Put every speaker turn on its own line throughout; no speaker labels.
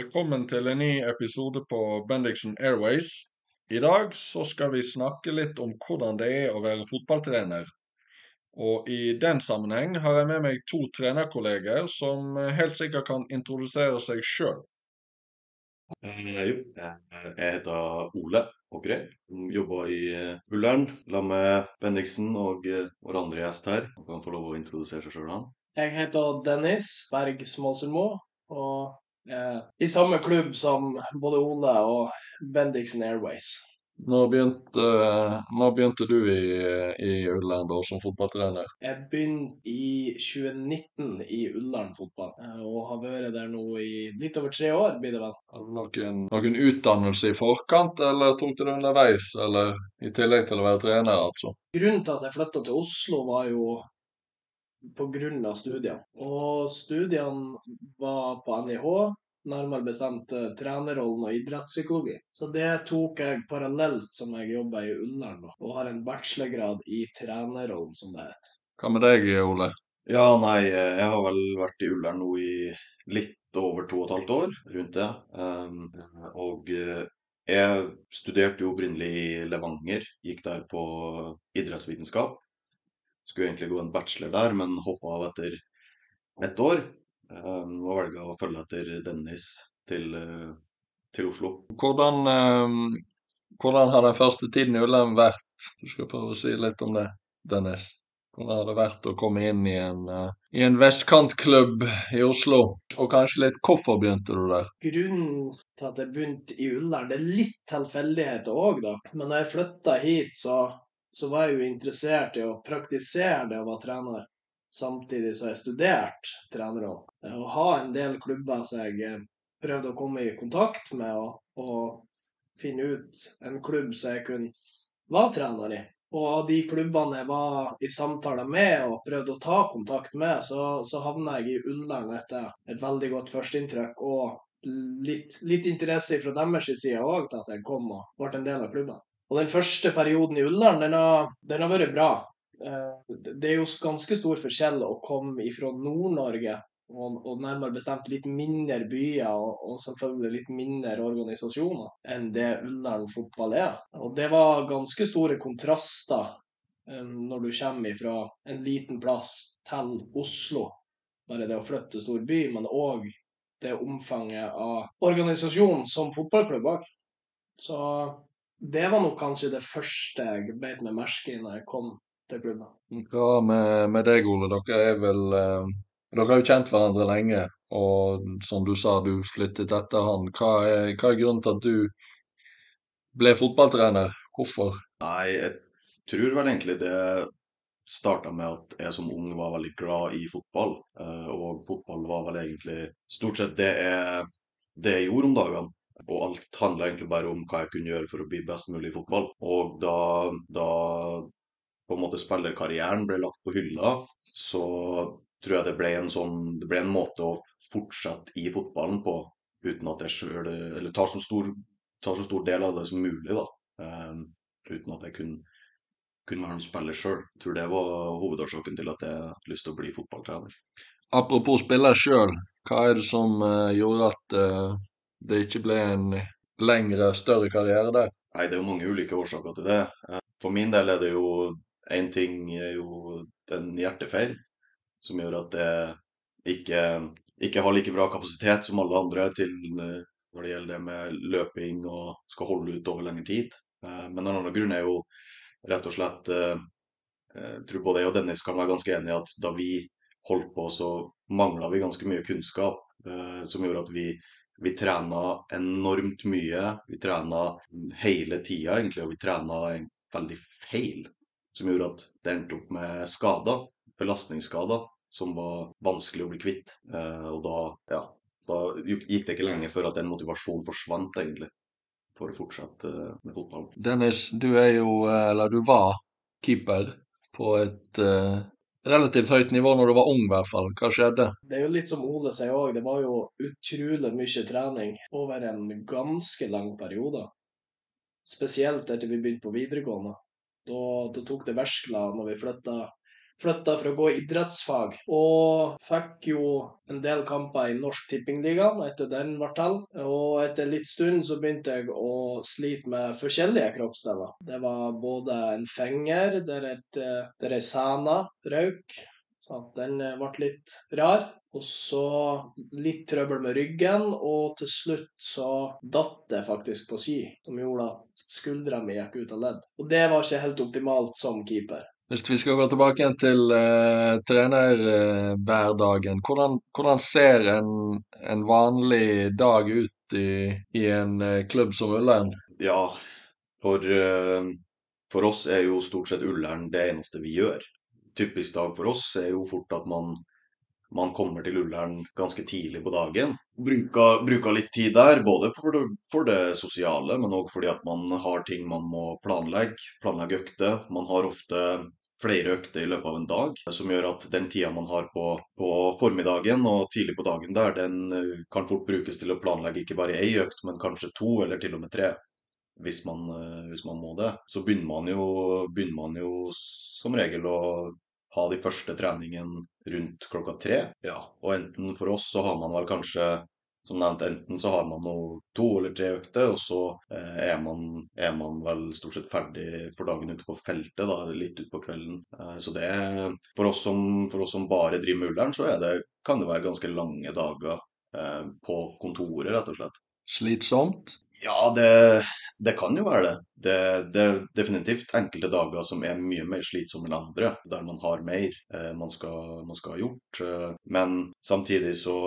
Velkommen til en ny episode på Bendixen Airways. I dag så skal vi snakke litt om hvordan det er å være fotballtrener. Og i den sammenheng har jeg med meg to trenerkolleger som helt sikkert kan introdusere seg sjøl.
Eh, jeg heter Ole Åkerøy. Jobber i eh, Ullern sammen med Bendiksen og eh, vår andre gjest her. Han kan få lov å introdusere seg sjøl, han.
Jeg heter Dennis Berg Småsundmo, og i samme klubb som både Ole og Bendixen Airways.
Nå begynte, nå begynte du i, i Ullern da som fotballtrener?
Jeg begynte i 2019 i Ullern fotball, eh, og har vært der nå i litt over tre år, blir det vel.
Noen, noen utdannelse i forkant, eller tok du det underveis? Eller i tillegg til å være trener, altså?
Grunnen til at jeg flytta til Oslo, var jo av studiene. Og studiene var på NIH, nærmere bestemt eh, trenerrollen og idrettspsykologi. Så det tok jeg parallelt som jeg jobber i Ullern, og har en bachelorgrad i trenerrollen, som det heter.
Hva med deg, Ole?
Ja, nei, eh, jeg har vel vært i Ullern nå i litt over to og et halvt år, rundt det. Um, og eh, jeg studerte jo opprinnelig i Levanger, gikk der på idrettsvitenskap. Skulle egentlig gå en bachelor der, men hoppa av etter ett år. Um, og velga å følge etter Dennis til, uh, til Oslo.
Hvordan, um, hvordan har den første tiden i Ullern vært? Du skal prøve å si litt om det, Dennis. Hvordan har det vært å komme inn i en, uh, i en vestkantklubb i Oslo? Og kanskje litt hvorfor begynte du der?
Grunnen til at jeg begynte i Ullern, det er litt tilfeldigheter òg, da. Men da jeg flytta hit, så, så var jeg jo interessert i å praktisere det å være trener samtidig som jeg studerte trenerroll. Å ha en del klubber som jeg eh, prøvde å komme i kontakt med, og, og finne ut en klubb som jeg kunne være trener i. Og av de klubbene jeg var i samtaler med og prøvde å ta kontakt med, så, så havna jeg i Ullern etter et veldig godt førsteinntrykk og litt, litt interesse fra deres side òg til at jeg kom og ble en del av klubben. Og den første perioden i Ullern, den har, den har vært bra. Eh, det er jo ganske stor forskjell å komme ifra Nord-Norge og, og, nærmere bestemt litt mindre byer og, og, selvfølgelig litt mindre organisasjoner enn det Ullern fotball er. Og det var ganske store kontraster um, når du kommer ifra en liten plass til Oslo. Bare det å flytte til stor by, men òg det omfanget av organisasjonen som fotballklubb. Så det var nok kanskje det første jeg beit meg merke i når jeg kom til klubben.
Hva med, med deg, Ole? Dere er vel eh, Dere har jo kjent hverandre lenge, og som du sa, du flyttet etter han. Hva er, hva er grunnen til at du ble fotballtrener? Hvorfor?
Nei, jeg tror vel egentlig det starta med at jeg som ung var veldig glad i fotball. Eh, og fotball var vel egentlig stort sett det jeg, det jeg gjorde om dagene. Og alt handla egentlig bare om hva jeg kunne gjøre for å bli best mulig i fotball. Og da, da på en måte spillerkarrieren ble lagt på hylla, så tror jeg det ble en sånn Det ble en måte å fortsette i fotballen på uten at jeg sjøl Eller tar så, stor, tar så stor del av det som mulig, da. Um, uten at jeg kunne, kunne være en spiller sjøl. Tror det var hovedårsaken til at jeg hadde lyst til å bli fotballtrener.
Apropos spiller sjøl, hva er det som uh, gjorde at uh, det ikke ble en lengre, større karriere der?
Nei, Det er jo mange ulike årsaker til det. For min del er det jo Én ting er jo en hjertefeil, som gjør at jeg ikke, ikke har like bra kapasitet som alle andre til eh, når det gjelder det med løping og skal holde ut over lengre tid. Eh, men en annen grunn er jo rett og slett eh, Jeg tror både jeg og Dennis kan være ganske enige at da vi holdt på, så mangla vi ganske mye kunnskap som gjorde at vi, vi trena enormt mye. Vi trena hele tida, egentlig, og vi trena veldig feil som gjorde at det endte opp med skader, belastningsskader, som var vanskelig å bli kvitt. Eh, og da, ja, da gikk det ikke lenge før at den motivasjonen forsvant, egentlig, for å fortsette eh, med fotball.
Dennis, du er jo, eh, eller du var, keeper på et relativt høyt nivå når du var ung, i hvert fall. Hva skjedde?
Det er jo litt som Ole sier òg, det var jo utrolig mye trening over en ganske lang periode. Spesielt etter vi begynte på videregående. Da, da tok det verskla når vi flytta flytta for å gå idrettsfag, og fikk jo en del kamper i Norsk Tippingligaen etter den ble til. Og etter litt stund så begynte jeg å slite med forskjellige kroppsdeler. Det var både en finger der, et, der ei sene røyk, så den ble litt rar. Og så litt trøbbel med ryggen, og til slutt så datt det faktisk på ski, som gjorde at skuldra mi gikk ut av ledd. Og det var ikke helt optimalt som keeper.
Hvis vi skal gå tilbake igjen til uh, trenerhverdagen, uh, hvordan, hvordan, ser en, en, vanlig dag ut i, i en uh, klubb som Ullern?
Ja, for, for oss er jo stort sett Ullern det eneste vi gjør. Typisk dag for oss er jo fort at man man kommer til Ullern ganske tidlig på dagen. Bruker, bruker litt tid der, både for det, for det sosiale, men òg fordi at man har ting man må planlegge. Planlegge økter. Man har ofte flere økter i løpet av en dag, som gjør at den tida man har på, på, formiddagen og tidlig på dagen der, den eh, kan fort brukes til å planlegge ikke bare ei økt, men kanskje to eller til og med tre. Hvis man, eh, hvis man må det. Så begynner man, jo, begynner man jo som regel å ha de første treningene rundt klokka tre. Ja, og enten for oss så har man vel kanskje som nevnt, enten så har man noe to eller tre økter, og så eh, er, man, er, man, vel stort sett ferdig for dagen ute på feltet, da, litt utpå kvelden. Eh, så det for oss, som, for oss som bare driver med Ullern, så det, kan det være ganske lange dager eh, på kontoret, rett og slett.
Slitsomt?
Ja, det, det, kan jo være det. det. Er definitivt enkelte dager som er mye mer slitsomme enn andre, der man har mer eh, man, skal, man, skal, ha gjort. Eh, men samtidig så,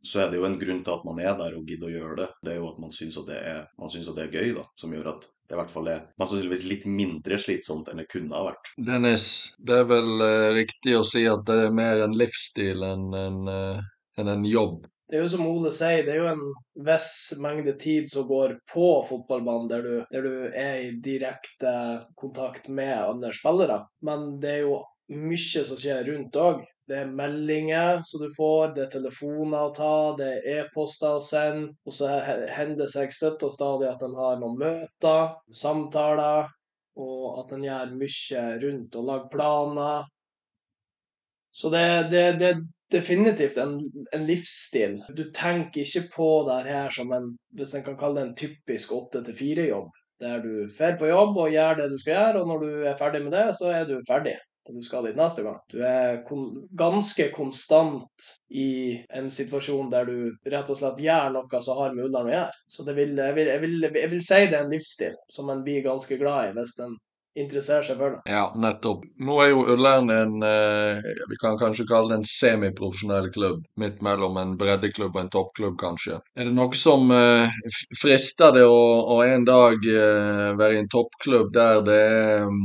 så, er det jo en grunn til at man er der og gidder å gjøre det. Det er jo at man syns at at det er gøy, da, som gjør at det i hvert fall er man sannsynligvis litt mindre slitsomt enn det kunne ha vært.
Dennis, det er vel eh, riktig å si at det er mer en livsstil enn en, en, enn en jobb?
Det er jo som Ole sier, det er jo en viss mengde tid som går på fotballbanen, der du, der du er i direkte kontakt med andre spillere. Men det er jo mye som skjer rundt òg. Det er meldinger som du får, det er telefoner å ta, det er e-poster å sende. Og så hender det seg støtt og stadig at en har noen møter, samtaler, og at en gjør mye rundt og lager planer. Så det, det, det, definitivt en, en, livsstil. Du tenker ikke på det her som en hvis en kan kalle det en typisk åtte til fire-jobb. Der du drar på jobb og gjør det du skal gjøre, og når du er ferdig med det, så er du ferdig. Du skal dit neste gang. Du er kon ganske konstant i en situasjon der du rett og slett gjør noe som har med Ullern å gjøre. Så vil, jeg, vil, jeg, vil, jeg, vil, si det er en livsstil som en blir ganske glad i hvis en interesserer seg for det.
Ja, nettopp. Nå er jo Ullern en eh, vi kan kanskje kalle det en semiprofesjonell klubb. Midt mellom en breddeklubb og en toppklubb, kanskje. Er det noe som eh, frister det å, å, en dag eh, være i en toppklubb der det er um,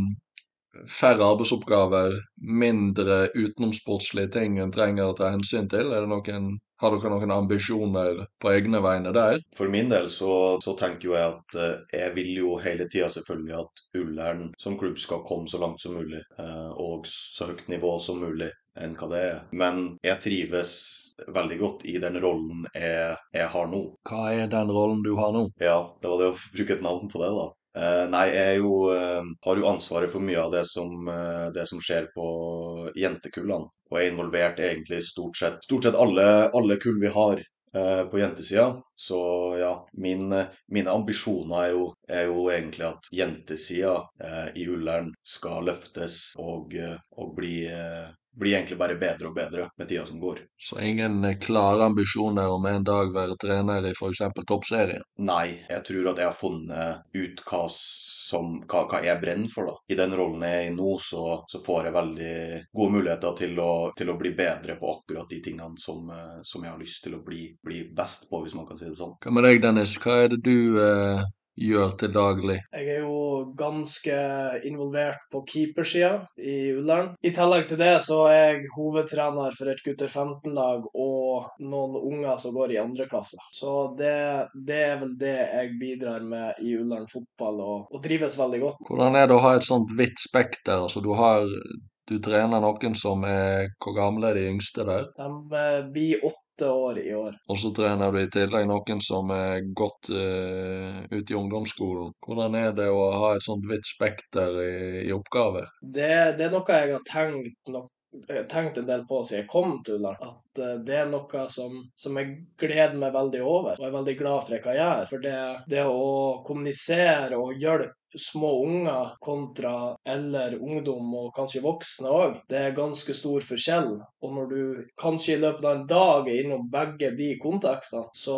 færre arbeidsoppgaver, mindre utenomsportslige ting en trenger å ta hensyn til? Er det noen har dere noen ambisjoner på egne vegne der?
For min del så, så tenker jeg at eh, jeg vil jo hele tida selvfølgelig at Ullern som klubb skal komme så langt som mulig, eh, og så høyt nivå som mulig enn hva det er. Men jeg trives veldig godt i den rollen jeg, jeg har nå.
Hva er den rollen du har nå?
Ja, det var det å bruke et navn på det, da. Uh, nei, jeg jo, har jo ansvaret for mye av det som, uh, det som skjer på jentekullene. Og er involvert egentlig stort sett, stort sett alle, alle kull vi har på jentesida. Så ja, min, mine ambisjoner er jo, er jo, egentlig at jentesida i Ullern skal løftes og, og bli blir egentlig bare bedre og bedre med tida som går.
Så ingen eh, klare ambisjoner om en dag være trener i f.eks. toppserien?
Nei, jeg tror at jeg har funnet ut hva, som, hva, hva jeg brenner for. da. I den rollen jeg er i nå, så, så får jeg veldig gode muligheter til å, til å, bli bedre på akkurat de tingene som, eh, som jeg har lyst til å bli, bli, best på, hvis man kan si det sånn.
Hva med deg, Dennis? Hva er det du eh gjør til daglig?
Jeg er jo ganske involvert på keepersida i Ullern. I tillegg til det så er jeg hovedtrener for et gutter 15-lag og noen unger som går i andre klasse. Så det, det, er vel det jeg bidrar med i Ullern fotball, og, og trives veldig godt.
Hvordan er det å ha et sånt vidt spekter? Altså, du har du trener noen som er Hvor gamle er de yngste der?
De blir åtte åtte år i år.
Og så trener du i tillegg noen som er godt uh, ute i ungdomsskolen. Hvordan er det å ha et sånt vidt spekter i, i oppgaver?
Det, det, er noe jeg har tenkt nok tenkt en del på siden jeg kom til Ullern, at eh, det er noe som, som jeg gleder meg veldig over, og er veldig glad for jeg kan gjøre. For det, det å kommunisere og hjelpe små unger kontra eller ungdom og kanskje voksne òg, det er ganske stor forskjell. Og når du kanskje i løpet av en dag er innom begge de kontekstene, så,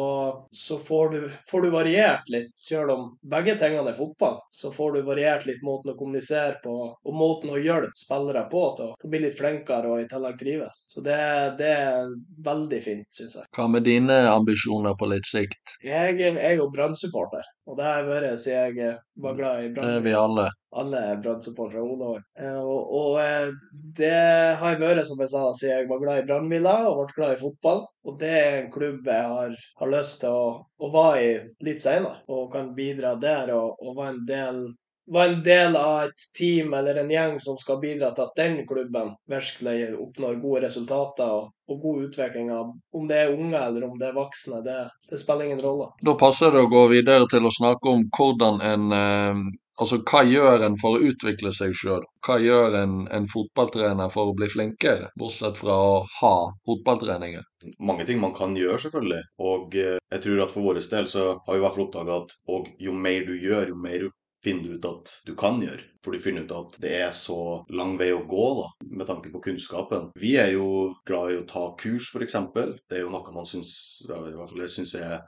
så får, du, får, du, variert litt. Selv om begge tingene er fotball, så får du variert litt måten å kommunisere på og måten å hjelpe spillere på til å bli litt flinkere og i tillegg trives. Så det, det er veldig fint, syns jeg.
Hva med dine ambisjoner på litt sikt?
Jeg er jo Brann-supporter, og det har jeg vært siden jeg var glad i Brann.
Det vi alle.
Alle er Brann-supportere Odal. Eh, og, og, eh, det har jeg vært, som jeg sa, siden jeg var glad i Brannvilla og ble glad i fotball. Og det er en klubb jeg har, har lyst til å, å være i litt senere, og kan bidra der og, og være en del var en del av et team eller en gjeng som skal bidra til at den klubben virkelig oppnår gode resultater og, og god utvikling av om det er unge eller om det er voksne. Det, det, spiller ingen rolle.
Da passer det å gå videre til å snakke om hvordan en eh, Altså, hva gjør en for å utvikle seg sjøl? Hva gjør en, en, fotballtrener for å bli flinkere, bortsett fra å ha fotballtreninger?
Mange ting man kan gjøre, selvfølgelig. Og eh, jeg tror at for vår del så har vi i hvert fall oppdaga at jo mer du gjør, jo mer finner du ut at du kan gjøre. For du finner ut at det er så lang vei å gå da, med tanke på kunnskapen. Vi er jo glad i å ta kurs, f.eks. Det er jo noe man syns, i hvert fall jeg syns er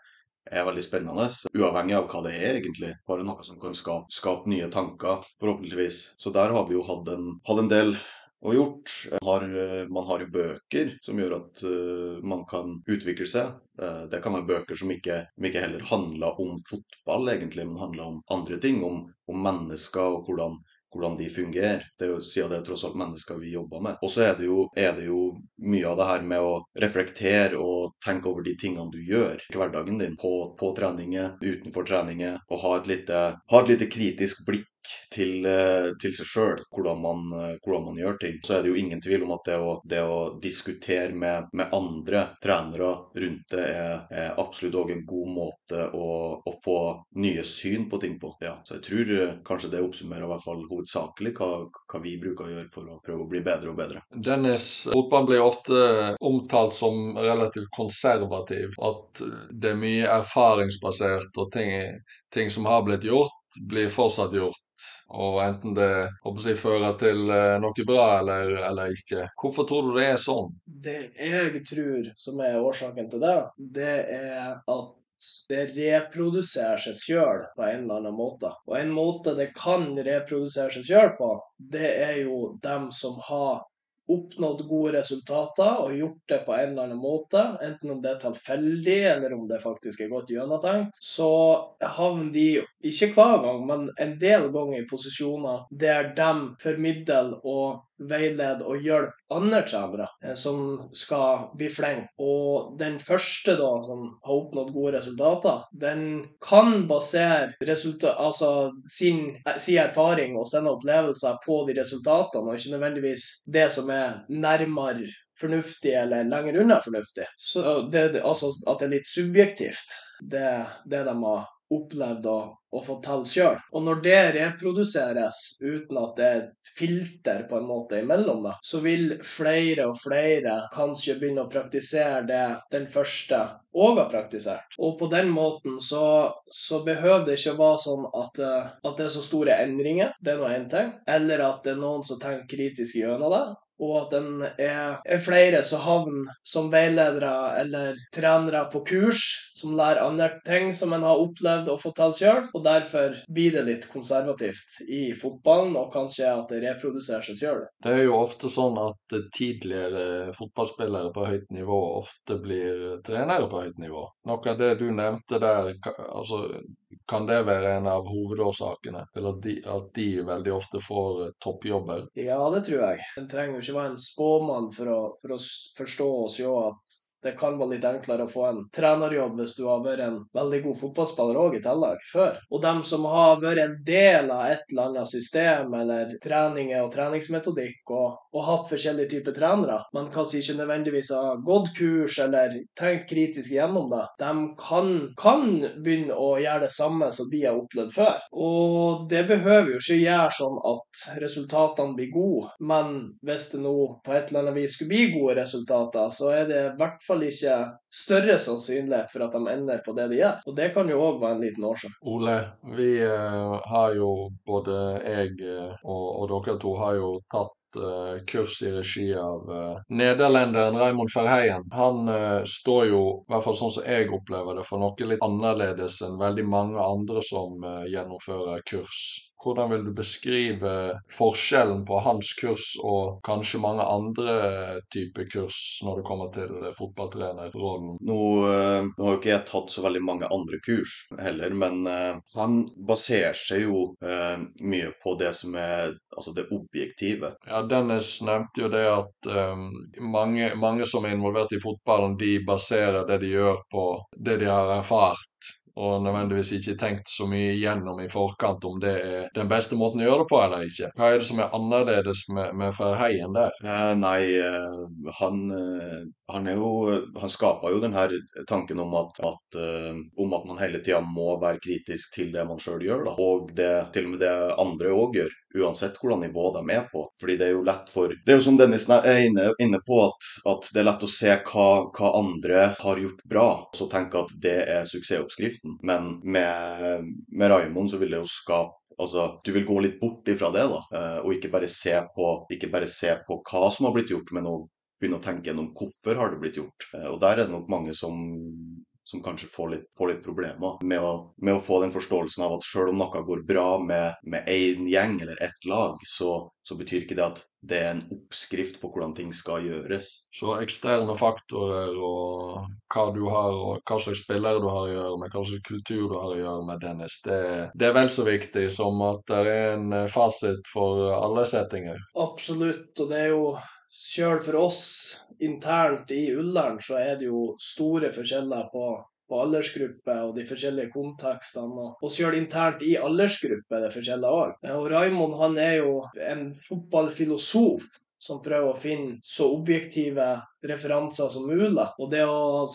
er veldig spennende, uavhengig av hva det er, egentlig. Bare noe som kan skape, skape nye tanker, forhåpentligvis. Så der har vi jo hatt en, hatt en del og gjort. Har, man har, jo bøker som gjør at uh, man kan utvikle seg. Uh, det kan være bøker som ikke, ikke, heller handler om fotball, egentlig, men handler om andre ting. Om, om mennesker og hvordan, hvordan de fungerer. Det er jo siden det er tross alt mennesker vi jobber med. Og så er, er, det jo mye av det her med å reflektere og tenke over de tingene du gjør i hverdagen din. På, på treninger, utenfor treninger. Og ha et lite, ha et lite kritisk blikk til, eh, til seg sjøl hvordan, eh, hvordan, man gjør ting. Så er det jo ingen tvil om at det å, det å diskutere med, med, andre trenere rundt det er, er absolutt òg en god måte å, å, få nye syn på ting på. Ja, så jeg tror eh, kanskje det oppsummerer i hvert fall hovedsakelig hva, hva, vi bruker å gjøre for å prøve å bli bedre og bedre.
Dennis, fotballen blir ofte omtalt som relativt konservativ. At det er mye erfaringsbasert og ting, ting som har blitt gjort blir fortsatt gjort. Og enten det jeg, fører til eh, noe bra eller, eller, ikke. Hvorfor tror du det er sånn?
Det jeg tror som er årsaken til det, det er at det reproduserer seg sjøl på en eller annen måte. Og en måte det kan reprodusere seg sjøl på, det er jo dem som har oppnådd gode resultater og gjort det på en eller annen måte, enten om det er tilfeldig eller om det faktisk er godt gjennomtenkt, så havner de ikke hver gang, men en del ganger i posisjoner der de formidler og veilede og hjelpe andre trenere eh, som skal bli flinke. Og den første da, som har oppnådd gode resultater, den kan basere altså sin, eh, sin, erfaring og sine opplevelser på de resultatene, og ikke nødvendigvis det som er nærmere fornuftig eller lenger unna fornuftig. Så det, altså at det er litt subjektivt, det, det de har opplevd å, til sjøl. Og når det reproduseres uten at det er filter på en måte imellom, da, så vil flere og flere kanskje begynne å praktisere det den første òg har praktisert. Og på den måten så, så behøver det ikke være sånn at, eh, at det er så store endringer, det er nå én ting, eller at det er noen som tenker kritisk gjennom det og at den er, er flere som havner som veiledere eller trenere på kurs, som lærer andre ting som en har opplevd og fått til sjøl. Og derfor blir det litt konservativt i fotballen, og kanskje at det reproduserer seg sjøl.
Det er jo ofte sånn at tidligere fotballspillere på høyt nivå ofte blir trenere på høyt nivå. Noe av det du nevnte der, altså kan det være en av hovedårsakene til at de, at de veldig ofte får eh, toppjobber?
Ja, det tror jeg. En trenger jo ikke være en spåmann for å, for å forstå og se at det kan være litt enklere å få en trenerjobb hvis du har vært en veldig god fotballspiller òg i tillegg før. Og dem som har vært en del av et eller annet system eller treninger og treningsmetodikk og, og hatt forskjellige typer trenere, men kanskje ikke nødvendigvis har gått kurs eller tenkt kritisk gjennom det, de kan, kan begynne å gjøre det samme som de har opplevd før. Og det behøver jo ikke gjøre sånn at resultatene blir gode, men hvis det nå på et eller annet vis skulle bli gode resultater, så er det i hvert fall ikke større sannsynlighet for at de ender på det de gjør. Og det kan jo òg være en liten årsak.
Ole, vi eh, har jo både jeg eh, og, og dere to har jo tatt eh, kurs i regi av nederlenderen Raymond Verheyen. Han står jo, i hvert fall sånn som jeg opplever det, for noe litt annerledes enn veldig mange andre som gjennomfører kurs. Hvordan vil du beskrive forskjellen på hans kurs og kanskje mange andre typer kurs når det kommer til fotballtrenerrollen?
Nå, eh, nå har jo ikke jeg tatt så veldig mange andre kurs heller, men eh, han baserer seg jo eh, mye på det som er altså det objektive.
Ja, Dennis nevnte jo det at um, mange, mange som er involvert i fotballen, de baserer det de gjør på det de har erfart. Og nødvendigvis ikke tenkt så mye igjennom i forkant om det er den beste måten å gjøre det på eller ikke. Hva er det som er annerledes med, med Ferheien der?
Eh, nei, eh, han, eh, han er jo Han skaper jo denne tanken om at, at, eh, om at man hele tida må være kritisk til det man sjøl gjør, da. Og det, til og med det andre òg gjør. Uansett hvordan nivå de er på. Fordi det er jo lett for Det er jo som Dennis er inne, inne på, at, at det er lett å se hva, hva andre har gjort bra, og så tenke at det er suksessoppskriften. Men med, med Raymond så vil det jo skape Altså, Du vil gå litt bort ifra det, da, eh, og ikke bare, på, ikke bare se på hva som har blitt gjort, men å begynne å tenke gjennom hvorfor har det blitt gjort. Eh, Og der er det nok mange som, som kanskje får litt, får litt problemer med å, med å få den forståelsen av at selv om noe går bra med, med én gjeng eller ett lag, så, så betyr ikke det at det er en oppskrift på hvordan ting skal gjøres.
Så eksterne faktorer og hva du har, og hva slags spillere du har å gjøre med, hva slags kultur du har å gjøre med, Dennis, det, det er vel så viktig som at det er en eh, fasit for alle settinger.
Absolutt, og det er jo Sjøl for oss internt i Ullern så er det jo store forskjeller på, på aldersgrupper og de forskjellige kontekstene. Og, sjøl internt i aldersgrupper er det forskjeller òg. Og Raymond han er jo en fotballfilosof som prøver å finne så objektive referanser som mulig. Og det å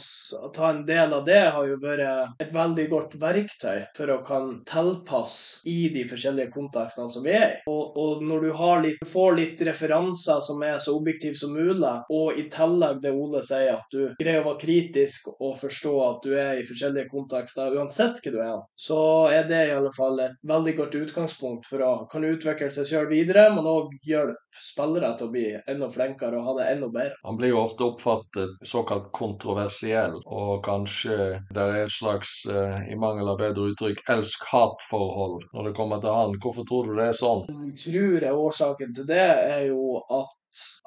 ta en del av det har jo vært et veldig godt verktøy for å kan tilpasse i de forskjellige kontekstene som vi er i. Og, og når du litt, får litt referanser som er så objektive som mulig, og i tillegg det Ole sier, at du greier å være kritisk og forstå at du er i forskjellige kontekster uansett hva du er, så er det i alle fall et veldig godt utgangspunkt for å kunne utvikle seg sjøl videre, men òg hjelpe spillere til å bli enda flinkere og ha det enda bedre.
Han blir jo ofte oppfattet såkalt kontroversiell, og kanskje det er et slags, eh, i mangel av bedre uttrykk, elsk-hat-forhold når det kommer til han. Hvorfor tror du det er sånn?
Jeg tror jeg årsaken til det er jo at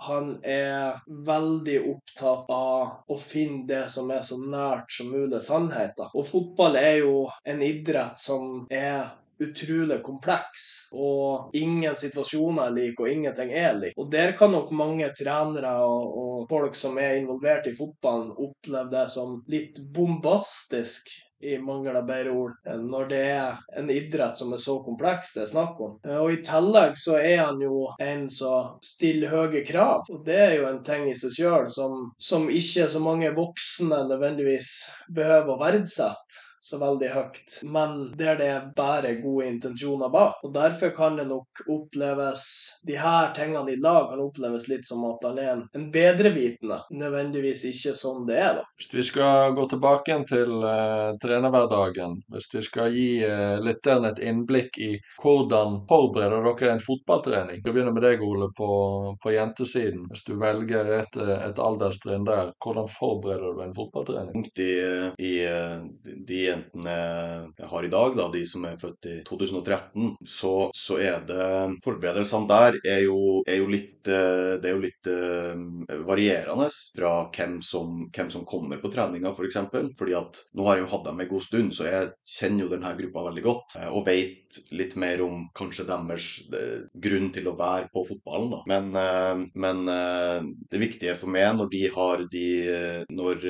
han er veldig opptatt av å finne det som er så nært som mulig sannheten. Og fotball er jo en idrett som er utrolig kompleks, og ingen situasjoner er like, og ingenting er like. Og der kan nok mange trenere og, og folk som er involvert i fotballen, oppleve det som litt bombastisk i mangel av bedre ord, når det er en idrett som er så kompleks det er snakk om. Eh, Og i tillegg så er han jo en som stiller høye krav, og det er jo en ting i seg sjøl som, som ikke så mange voksne nødvendigvis behøver å verdsette så veldig høyt, men der det er bare gode intensjoner bak. Og derfor kan det nok oppleves De her tingene i dag kan oppleves litt som at han er en, en bedrevitende, nødvendigvis ikke sånn det er, da.
Hvis vi skal gå tilbake igjen til uh, trenerhverdagen, hvis vi skal gi uh, lytteren et innblikk i hvordan forbereder dere en fotballtrening? Vi begynner med deg, Ole, på, på jentesiden. Hvis du velger et, eh, et alderstrinn der, hvordan forbereder du en fotballtrening?
I, i, de jentene har i dag, da, de som er født i 2013, så, så er det Forberedelsene der er jo, er jo litt Det er jo litt uh, varierende fra hvem som, hvem som kommer på treninga. For eksempel. Fordi at nå har jeg jo hatt dem en god stund, så jeg kjenner jo denne gruppa veldig godt. Og vet litt mer om kanskje deres grunn til å være på fotballen, da. Men, men det viktige for meg når de har de Når,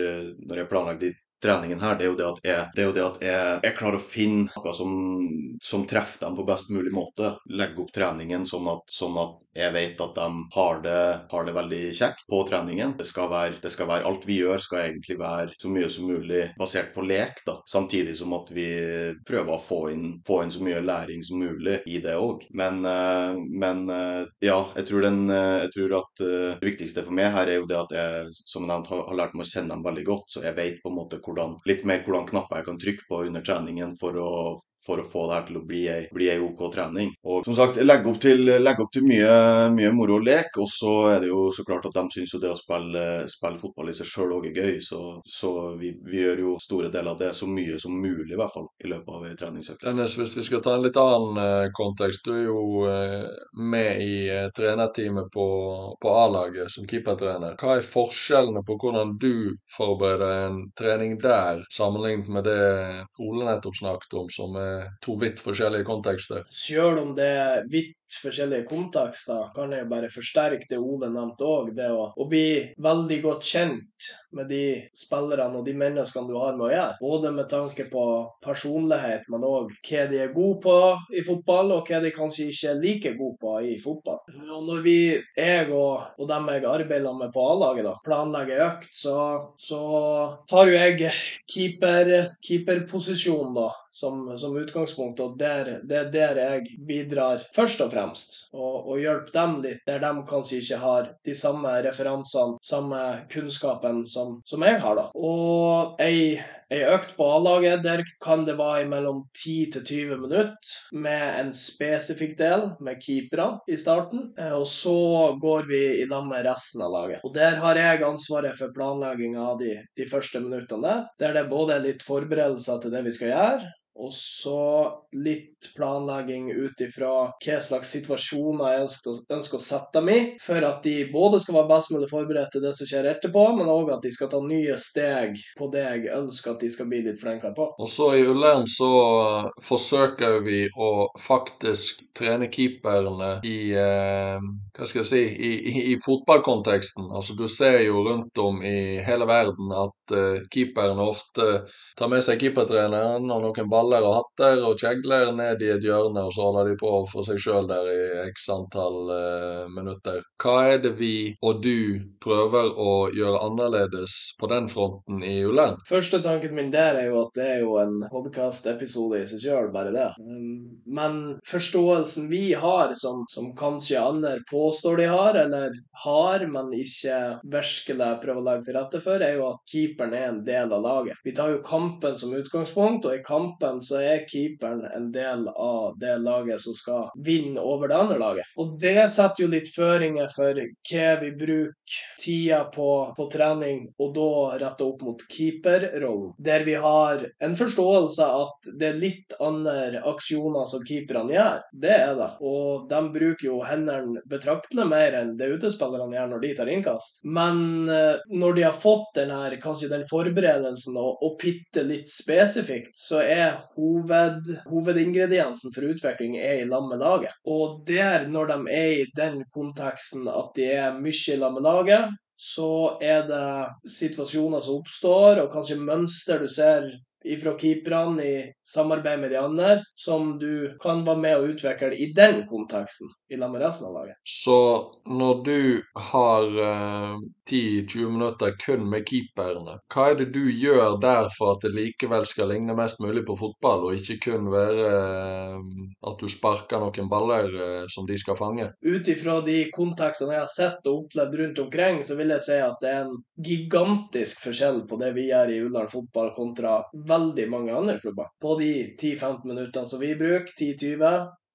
når jeg planlegger de treningen her, det er jo det at jeg, det det at jeg, jeg klarer å finne noe som, som, treffer dem på best mulig måte. Legge opp treningen sånn at, sånn at jeg vet at de har det, har det veldig kjekt på treningen. Det skal, være, det skal, være, Alt vi gjør skal egentlig være så mye som mulig basert på lek, da. Samtidig som at vi prøver å få inn, få inn så mye læring som mulig i det òg. Men, eh, men, eh, ja, jeg tror, den, eh, jeg tror at det viktigste for meg her er jo det at jeg som nevnt har, lært meg å kjenne dem veldig godt, så jeg vet på en måte hvordan, litt mer hvordan knapper jeg kan trykke på under treningen for å, for å få det her til å bli ei, bli ei OK trening. Og som sagt, legge opp til, legge opp til mye, mye, moro og lek. Og så er det jo så klart at de syns jo det å spille, spille fotball i seg sjøl òg er gøy. Så, så vi, vi, gjør jo store deler av det så mye som mulig, i hvert fall, i løpet av ei treningsøkt.
Dennis, hvis vi skal ta en litt annen uh, kontekst. Du er jo uh, med i uh, trenerteamet på, på A-laget som keepertrener. Hva er forskjellene på hvordan du forbereder en trening der, sammenlignet med det Ole nettopp snakket om, som er to vidt forskjellige kontekster.
Selv om det er vidt forskjellige kontekster, kan jeg bare forsterke det Ole nevnte òg. Det å, å, bli veldig godt kjent med de spillerne og de menneskene du har med å gjøre. Både med tanke på personlighet, men òg hva de er gode på i fotball, og hva de kanskje ikke er like gode på i fotball. Og når vi, jeg og, og dem jeg arbeider med på A-laget, planlegger økt, så, så tar jo jeg keeper, keeperposisjon da, som, som utgangspunkt, og der, det er der jeg bidrar først og fremst og, og hjelpe dem litt der de kanskje ikke har de samme referansene, samme kunnskapen som, som jeg har. da. Og ei Ei økt på A-laget, der kan det være mellom 10 til 20 minutter med en spesifikk del med keepere i starten. Eh, og så går vi i lag med resten av laget. Og Der har jeg ansvaret for planlegginga av de, de, første minuttene der. Der det både er litt forberedelser til det vi skal gjøre, og så litt planlegging ut ifra hva slags situasjoner jeg ønsker, ønsker, å sette dem i, for at de både skal være best mulig forberedt til det som skjer etterpå, men òg at de skal ta nye steg på det jeg ønsker at de skal bli litt flinkere på.
Og så i Ullern så forsøker vi å faktisk trene keeperne i eh, hva skal jeg si, i, i, i, fotballkonteksten. Altså Du ser jo rundt om i hele verden at uh, keeperen ofte tar med seg keepertreneren og noen baller og hatter og kjegler ned i et hjørne, og så holder de på for seg sjøl der i x antall uh, minutter. Hva er det vi og du prøver å gjøre annerledes på den fronten i Ullern?
Første tanken min der er jo at det er jo en podkastepisode i seg sjøl, bare det. Um, men forståelsen vi har, som, som kanskje andre på påstår de har, eller har, men ikke virkelig prøver å legge til rette for, er jo at keeperen er en del av laget. Vi tar jo kampen som utgangspunkt, og i kampen så er keeperen en del av det laget som skal vinne over det andre laget. Og det setter jo litt føringer for hva vi bruker tida på, på trening, og da retta opp mot keeperrollen. Der vi har en forståelse at det er litt andre aksjoner som keeperne gjør. Det er det. Og de bruker jo hendene betraktelig betraktelig mer enn det utespillerne gjør når de tar innkast. Men eh, når de har fått den her, kanskje den forberedelsen og, og pitte litt spesifikt, så er hoved, hovedingrediensen for utvikling er i lag med laget. Og der, når de er i den konteksten at de er mye i lag med laget, så er det situasjoner som oppstår, og kanskje mønster du ser ifra keeperne i samarbeid med de andre, som du kan være med å utvikle i den konteksten i lag med resten av laget.
Så når du har eh, 10-20 minutter kun med keeperne, hva er det du gjør der for at det likevel skal ligne mest mulig på fotball, og ikke kun være eh, at du sparker noen baller eh, som de skal fange?
Ut ifra de kontekstene jeg har sett og opplevd rundt omkring, så vil jeg si at det er en gigantisk forskjell på det vi gjør i Ullern fotball kontra veldig mange andre klubber. På de 10-15 minuttene som vi bruker, 10-20,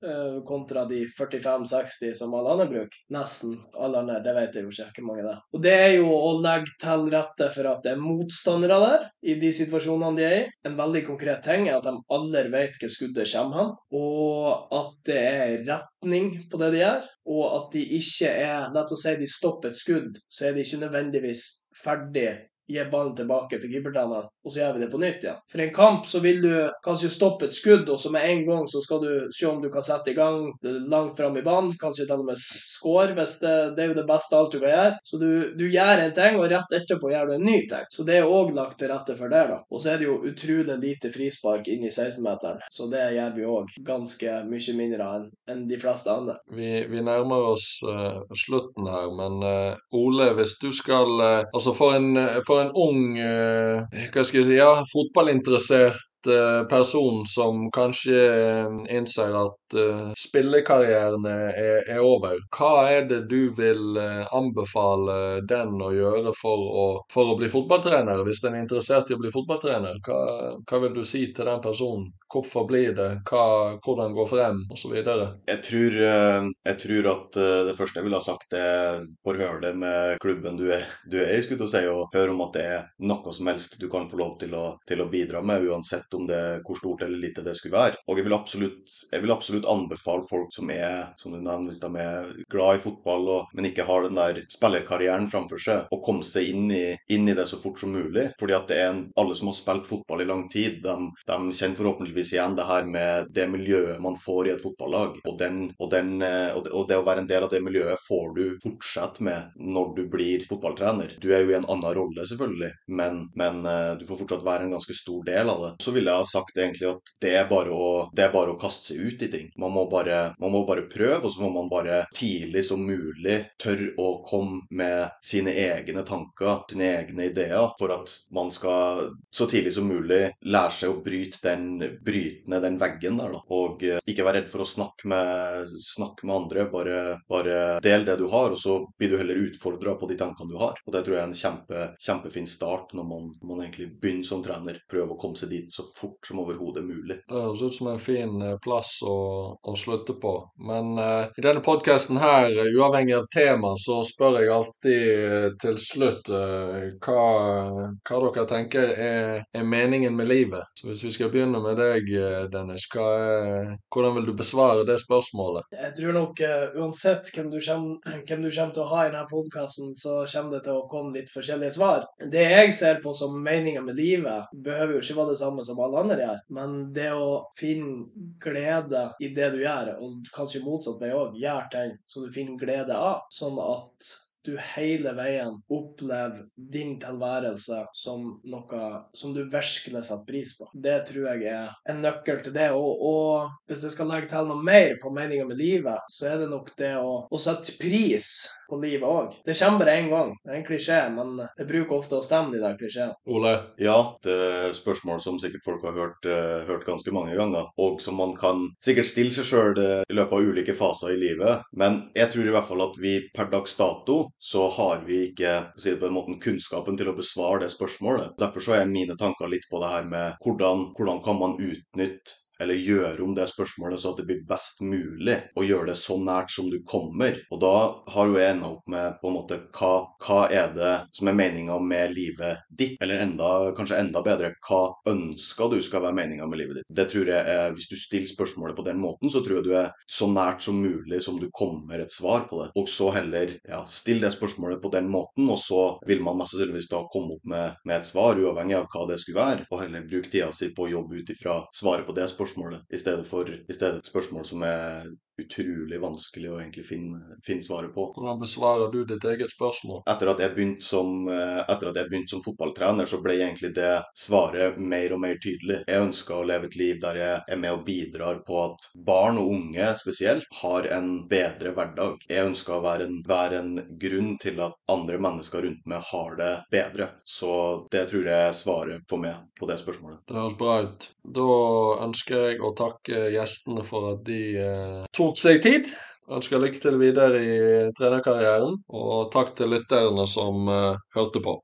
eh, kontra de 45-60 som alle andre bruker. Nesten alle andre, det vet jeg jo ikke hvor mange det er. Og det er jo å legge til rette for at det er motstandere der, i de situasjonene de er i. En veldig konkret ting er at de aldri vet hvor skuddet kommer hen, og at det er retning på det de gjør, og at de ikke er La oss si de stopper et skudd, så er de ikke nødvendigvis ferdig gi ballen tilbake til keepertreneren, og så gjør vi det på nytt igjen. For i en kamp så vil du kanskje stoppe et skudd, og så med en gang så skal du se om du kan sette i gang langt fram i banen, kanskje til og med score, hvis det, det er jo det beste alt du kan gjøre. Så du, du gjør en ting, og rett etterpå gjør du en ny ting. Så det er òg lagt til rette for det, da. Og så er det jo utrolig lite frispark inn i 16-meteren, så det gjør vi òg ganske mye mindre enn en de fleste andre.
Vi, vi nærmer oss uh, slutten her, men uh, Ole, hvis du skal uh, Altså, for en, for en ung Hva skal jeg si Ja, fotballinteressert person som kanskje innser at uh, spillekarrieren er, er, over. Hva er det du vil anbefale den å gjøre for å, for å, bli fotballtrener, hvis den er interessert i å bli fotballtrener? Hva, hva vil du si til den personen? Hvorfor blir det? Hva, hvordan gå frem? Osv.
Jeg, tror, jeg tror at det første jeg ville ha sagt, er forhør det med klubben du er, du er i, skulle jeg si, og høre om at det er noe som helst du kan få lov til å, til å bidra med, uansett om det, hvor stort eller lite det skulle være. Og jeg vil absolutt, jeg vil absolutt anbefale folk som er som du nevner, hvis de er glad i fotball, og, men ikke har den der spillerkarrieren framfor seg, å komme seg inn i, inn i, det så fort som mulig. Fordi at det er en, alle som har spilt fotball i lang tid, de, de, kjenner forhåpentligvis igjen det her med det miljøet man får i et fotballag. Og, den, og, den, og, det, og det å være en del av det miljøet får du fortsette med når du blir fotballtrener. Du er jo i en annen rolle, selvfølgelig, men, men eh, du får fortsatt være en ganske stor del av det. Så vil jeg ha sagt egentlig at det er bare å, er bare å kaste seg ut i ting. Man må, bare, man må bare prøve, og så må man bare tidlig som mulig tørre å komme med sine egne tanker, sine egne ideer, for at man skal så tidlig som mulig lære seg å bryte den, bryte den veggen der, da. Og eh, ikke være redd for å snakke med, snakke med andre. Bare, bare del det du har, og så blir du heller utfordra på de tankene du har. Og det tror jeg er en kjempe, kjempefin start når man, man egentlig begynner som trener. Prøve å komme seg dit så fort som overhodet mulig.
Det høres ut som en fin eh, plass å, å slutte på. Men uh, i denne podkasten her, uavhengig av tema, så spør jeg alltid uh, til slutt uh, hva, hva, dere tenker er, er, meningen med livet. Så hvis vi skal begynne med deg, Dennis, er, hvordan vil du besvare det spørsmålet?
Jeg tror nok uansett hvem du, kommer, hvem du kommer til å ha i denne podkasten, så kommer det til å komme litt forskjellige svar. Det jeg ser på som meningen med livet, behøver jo ikke være det samme som alle andre gjør. Men det å finne glede i det du gjør, og kanskje motsatt vei òg, gjør ting som du finner glede av, sånn at du hele veien opplever din tilværelse som noe som du virkelig setter pris på. Det tror jeg er en nøkkel til det. Og, og hvis jeg skal legge til noe mer på meninga med livet, så er det nok det å, å sette pris på livet òg. Det kommer bare én gang. Det er en klisjé, men det bruker ofte å stemme, de der klisjeene.
Ole?
Ja, det er spørsmål som sikkert folk har hørt, uh, hørt ganske mange ganger, og som man kan sikkert stille seg sjøl uh, i løpet av ulike faser i livet. Men jeg tror i hvert fall at vi per dags dato så har vi ikke si det på en måte, kunnskapen til å besvare det spørsmålet. Derfor så er mine tanker litt på det her med hvordan, hvordan kan man utnytte eller gjøre om det spørsmålet så at det blir best mulig å gjøre det så nært som du kommer. Og da har jo jeg enda opp med på en måte hva, hva er det som er meninga med livet ditt? Eller enda, kanskje enda bedre, hva ønsker du skal være meninga med livet ditt? Det tror jeg er, Hvis du stiller spørsmålet på den måten, så tror jeg du er så nært som mulig som du kommer et svar på det. Og så heller ja, still det spørsmålet på den måten, og så vil man mest sannsynligvis da komme opp med, med et svar, uavhengig av hva det skulle være. Og heller bruke tida si på å jobbe ut ifra svaret på det spørsmålet spørsmålet, i stedet for i stedet for spørsmål som er utrolig vanskelig å egentlig finne, finne svaret på.
Hvordan besvarer du ditt eget spørsmål?
Etter at jeg begynte som, eh, begynte som fotballtrener, så ble egentlig det svaret mer og mer tydelig. Jeg ønsker å leve et liv der jeg er med og bidrar på at barn og unge spesielt har en bedre hverdag. Jeg ønsker å være en, være en grunn til at andre mennesker rundt meg har det bedre. Så det tror jeg er svaret for meg på det spørsmålet.
Det høres bra ut. Da ønsker jeg å takke gjestene for at de eh, tok seg tid. Ønsker lykke til videre i trenerkarrieren, og takk til lytterne som uh, hørte på.